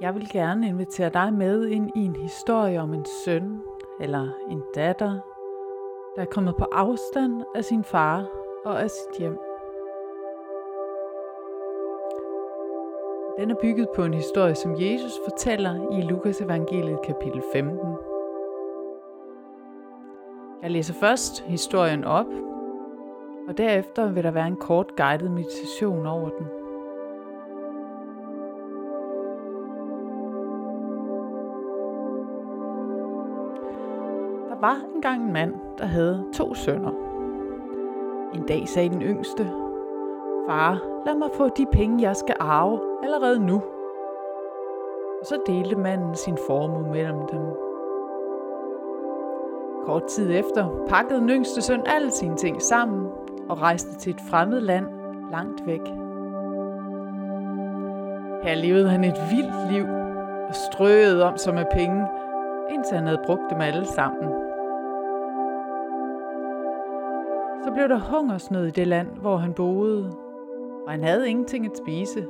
Jeg vil gerne invitere dig med ind i en historie om en søn eller en datter, der er kommet på afstand af sin far og af sit hjem. Den er bygget på en historie, som Jesus fortæller i Lukas evangeliet kapitel 15. Jeg læser først historien op, og derefter vil der være en kort guided meditation over den. Der var engang en mand, der havde to sønner. En dag sagde den yngste, Far, lad mig få de penge, jeg skal arve allerede nu. Og så delte manden sin formue mellem dem. Kort tid efter pakkede den yngste søn alle sine ting sammen og rejste til et fremmed land langt væk. Her levede han et vildt liv og strøede om sig med penge, indtil han havde brugt dem alle sammen. Så blev der hungersnød i det land, hvor han boede, og han havde ingenting at spise.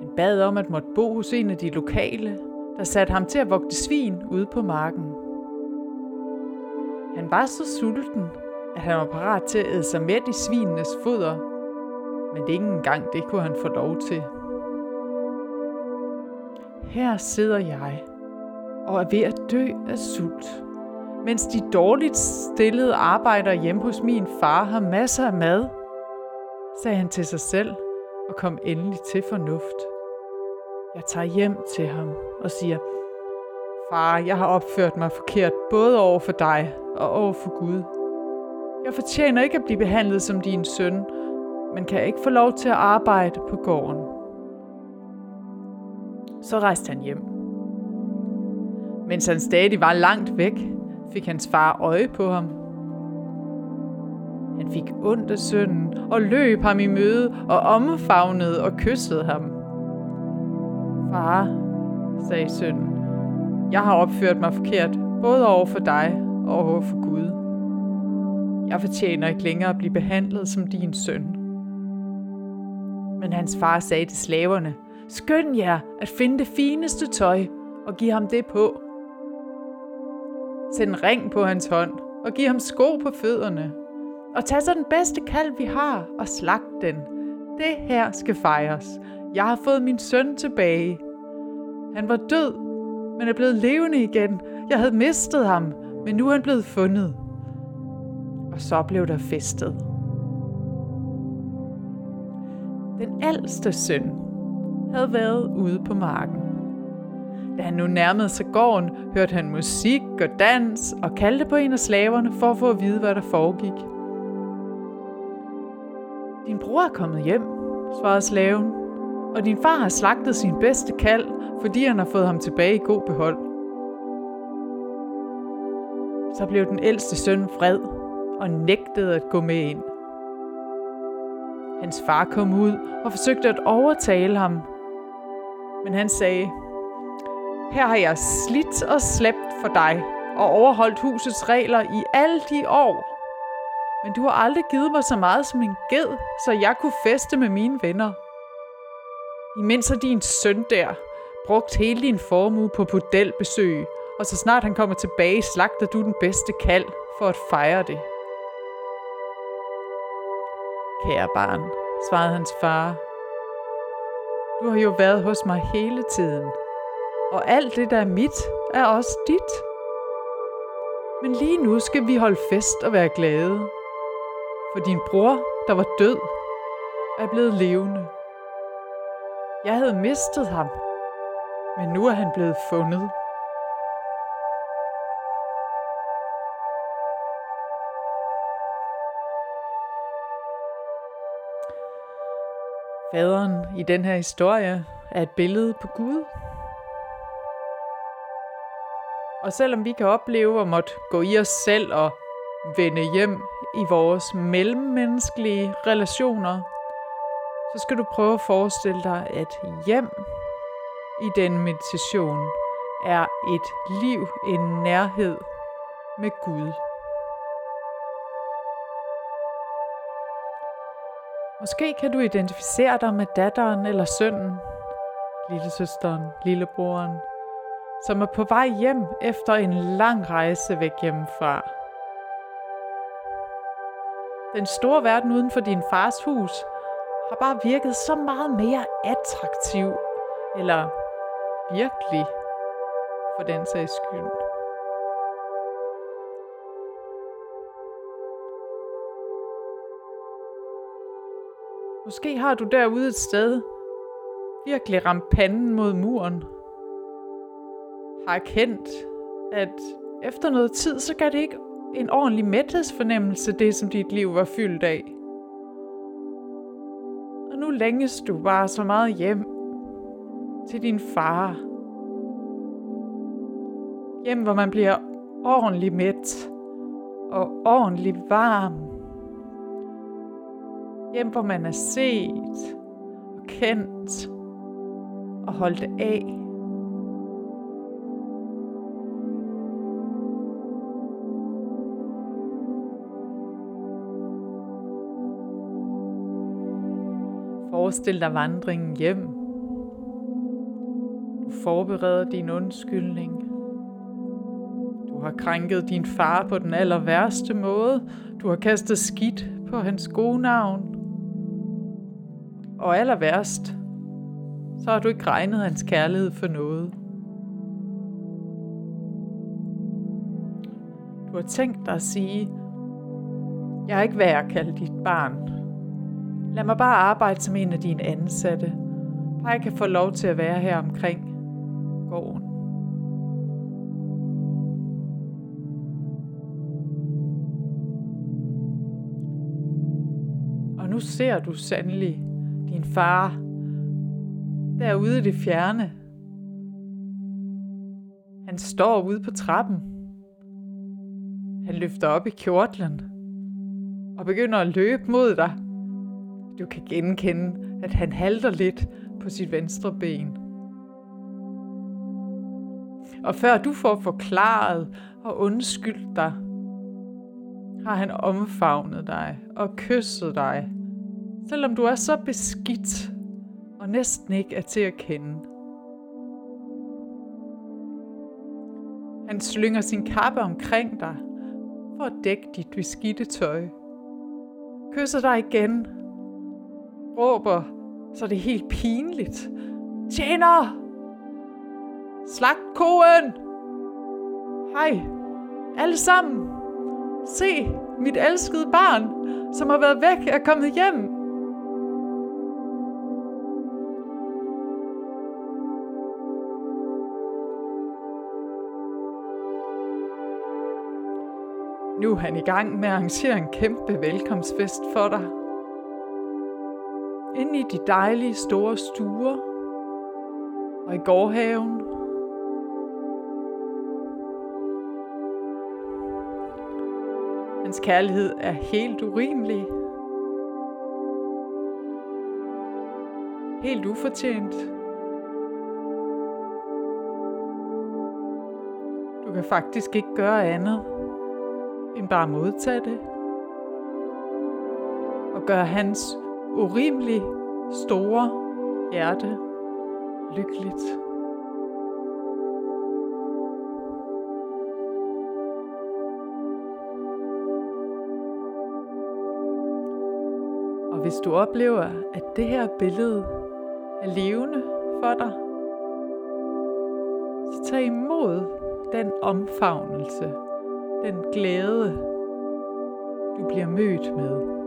Han bad om at måtte bo hos en af de lokale, der satte ham til at vogte svin ude på marken. Han var så sulten, at han var parat til at æde sig med i svinenes foder, men det ikke engang det kunne han få lov til. Her sidder jeg og er ved at dø af sult, mens de dårligt stillede arbejdere hjemme hos min far har masser af mad, sagde han til sig selv og kom endelig til fornuft. Jeg tager hjem til ham og siger, Far, jeg har opført mig forkert både over for dig og over for Gud. Jeg fortjener ikke at blive behandlet som din søn, men kan ikke få lov til at arbejde på gården. Så rejste han hjem. Mens han stadig var langt væk, fik hans far øje på ham. Han fik ondt af sønnen og løb ham i møde og omfavnede og kyssede ham. Far, sagde sønnen, jeg har opført mig forkert, både over for dig og over for Gud. Jeg fortjener ikke længere at blive behandlet som din søn. Men hans far sagde til slaverne, skynd jer at finde det fineste tøj og giv ham det på. Sæt en ring på hans hånd og giv ham sko på fødderne. Og tag så den bedste kalv, vi har, og slag den. Det her skal fejres. Jeg har fået min søn tilbage. Han var død, men er blevet levende igen. Jeg havde mistet ham, men nu er han blevet fundet. Og så blev der festet. Den ældste søn havde været ude på marken. Da han nu nærmede sig gården, hørte han musik og dans og kaldte på en af slaverne for at få at vide, hvad der foregik. Din bror er kommet hjem, svarede slaven, og din far har slagtet sin bedste kald, fordi han har fået ham tilbage i god behold. Så blev den ældste søn vred og nægtede at gå med ind. Hans far kom ud og forsøgte at overtale ham, men han sagde, her har jeg slidt og slæbt for dig og overholdt husets regler i alle de år. Men du har aldrig givet mig så meget som en ged, så jeg kunne feste med mine venner. Imens har din søn der brugt hele din formue på bordelbesøg, og så snart han kommer tilbage, slagter du den bedste kald for at fejre det. Kære barn, svarede hans far, du har jo været hos mig hele tiden, og alt det, der er mit, er også dit. Men lige nu skal vi holde fest og være glade, for din bror, der var død, er blevet levende. Jeg havde mistet ham, men nu er han blevet fundet. Faderen i den her historie er et billede på Gud. Og selvom vi kan opleve at måtte gå i os selv og vende hjem i vores mellemmenneskelige relationer, så skal du prøve at forestille dig, at hjem i den meditation er et liv, en nærhed med Gud. Måske kan du identificere dig med datteren eller sønnen, lillesøsteren, lillebroren, som er på vej hjem efter en lang rejse væk hjemmefra. Den store verden uden for din fars hus har bare virket så meget mere attraktiv, eller virkelig, for den sags skyld. Måske har du derude et sted virkelig ramt panden mod muren. Har erkendt, at efter noget tid, så gav det ikke en ordentlig mæthedsfornemmelse, det som dit liv var fyldt af. Og nu længes du bare så meget hjem til din far. Hjem, hvor man bliver ordentligt mæt og ordentligt varm. Hjem, hvor man er set og kendt og holdt af. Forestil dig vandringen hjem. Du forbereder din undskyldning. Du har krænket din far på den aller værste måde. Du har kastet skidt på hans gode navn. Og aller værst, så har du ikke regnet hans kærlighed for noget. Du har tænkt dig at sige, jeg er ikke værd at kalde dit barn. Lad mig bare arbejde som en af dine ansatte. Bare jeg kan få lov til at være her omkring gården. Og nu ser du sandelig din far derude i det fjerne. Han står ude på trappen. Han løfter op i kjortlen og begynder at løbe mod dig. Du kan genkende, at han halter lidt på sit venstre ben. Og før du får forklaret og undskyldt dig, har han omfavnet dig og kysset dig, selvom du er så beskidt og næsten ikke er til at kende. Han slynger sin kappe omkring dig for at dække dit beskidte tøj. Kysser dig igen råber, så det er helt pinligt. Tjener! Slag koen! Hej, alle sammen! Se, mit elskede barn, som har været væk, er kommet hjem. Nu er han i gang med at arrangere en kæmpe velkomstfest for dig inde i de dejlige store stuer og i gårdhaven. Hans kærlighed er helt urimelig. Helt ufortjent. Du kan faktisk ikke gøre andet end bare modtage det og gøre hans urimelig store hjerte lykkeligt. Og hvis du oplever, at det her billede er levende for dig, så tag imod den omfavnelse, den glæde, du bliver mødt med.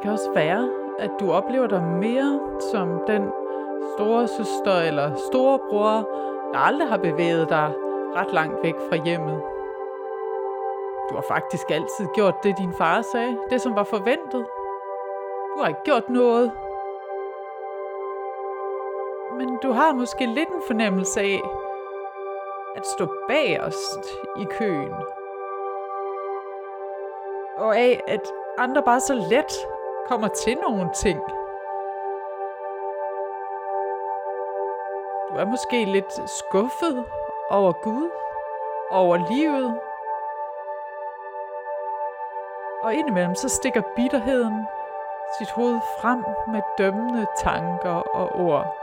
Det kan også være, at du oplever dig mere som den store søster eller storebror, der aldrig har bevæget dig ret langt væk fra hjemmet. Du har faktisk altid gjort det, din far sagde. Det, som var forventet. Du har ikke gjort noget. Men du har måske lidt en fornemmelse af at stå bagerst i køen. Og af at andre bare så let kommer til nogle ting. Du er måske lidt skuffet over Gud, over livet. Og indimellem så stikker bitterheden sit hoved frem med dømmende tanker og ord.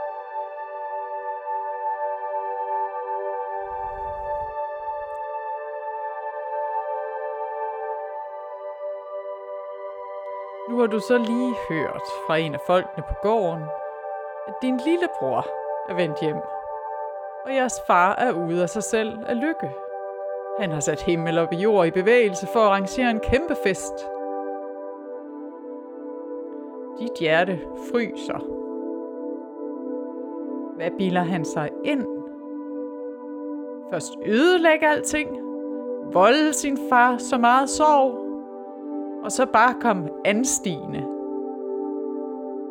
Nu har du så lige hørt fra en af folkene på gården, at din lillebror er vendt hjem, og jeres far er ude af sig selv af lykke. Han har sat himmel op i jord i bevægelse for at arrangere en kæmpe fest. Dit hjerte fryser. Hvad bilder han sig ind? Først ødelægge alting, volde sin far så meget sorg, og så bare kom anstigende.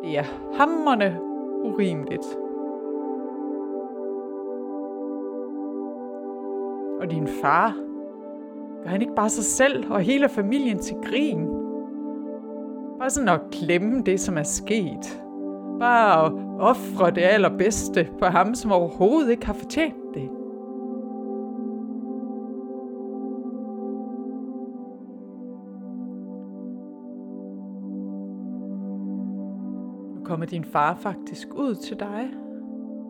Det er hammerne urimeligt. Og din far, gør han ikke bare sig selv og hele familien til grin? Bare sådan at klemme det, som er sket. Bare at ofre det allerbedste på ham, som overhovedet ikke har fortjent det. Din far faktisk ud til dig,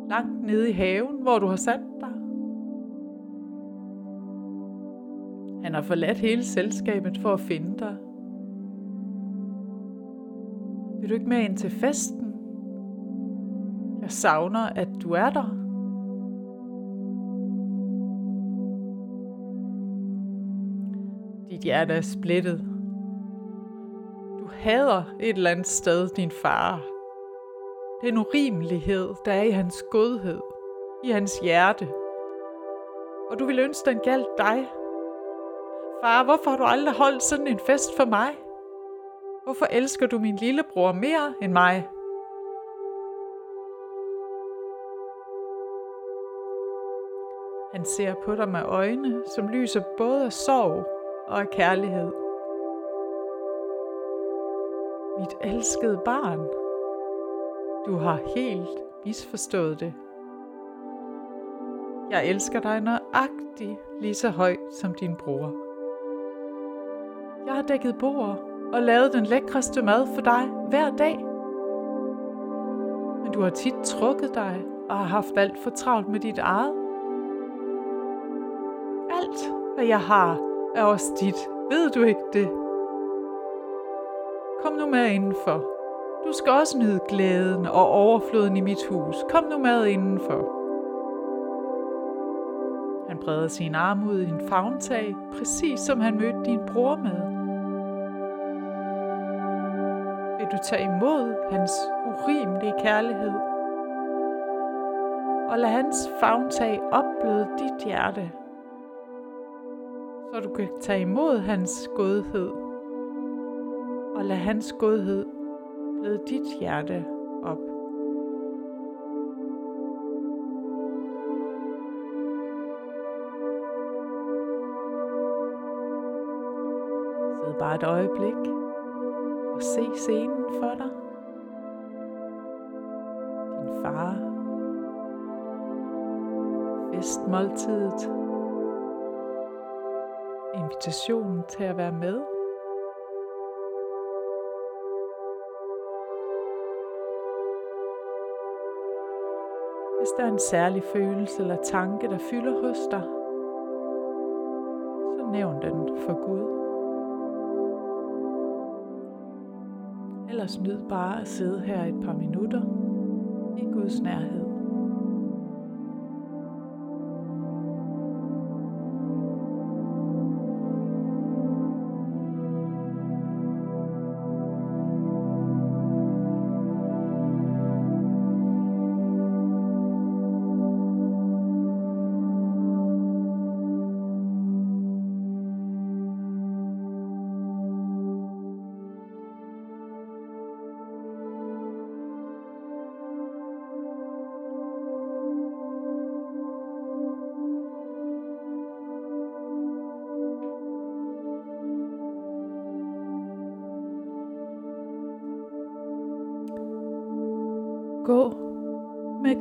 langt nede i haven, hvor du har sat dig. Han har forladt hele selskabet for at finde dig. Vil du ikke med ind til festen? Jeg savner, at du er der. Dit hjerte er splittet. Du hader et eller andet sted din far. Den urimelighed, der er i hans godhed, i hans hjerte. Og du vil ønske, den galt dig. Far, hvorfor har du aldrig holdt sådan en fest for mig? Hvorfor elsker du min lillebror mere end mig? Han ser på dig med øjne, som lyser både af sorg og af kærlighed. Mit elskede barn, du har helt misforstået det. Jeg elsker dig nøjagtigt lige så højt som din bror. Jeg har dækket bord og lavet den lækreste mad for dig hver dag. Men du har tit trukket dig og har haft alt for travlt med dit eget. Alt, hvad jeg har, er også dit. Ved du ikke det? Kom nu med indenfor. Du skal også nyde glæden og overfloden i mit hus. Kom nu med indenfor. Han breder sin arm ud i en favntag, præcis som han mødte din bror med. Vil du tage imod hans urimelige kærlighed? Og lad hans favntag opbløde dit hjerte, så du kan tage imod hans godhed. Og lad hans godhed bløde dit hjerte op. Sid bare et øjeblik og se scenen for dig. Din far. Festmåltidet. Invitationen til at være med. Hvis der er en særlig følelse eller tanke, der fylder hos dig, så nævn den for Gud. Ellers nyd bare at sidde her et par minutter i Guds nærhed.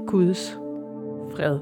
Guds fred.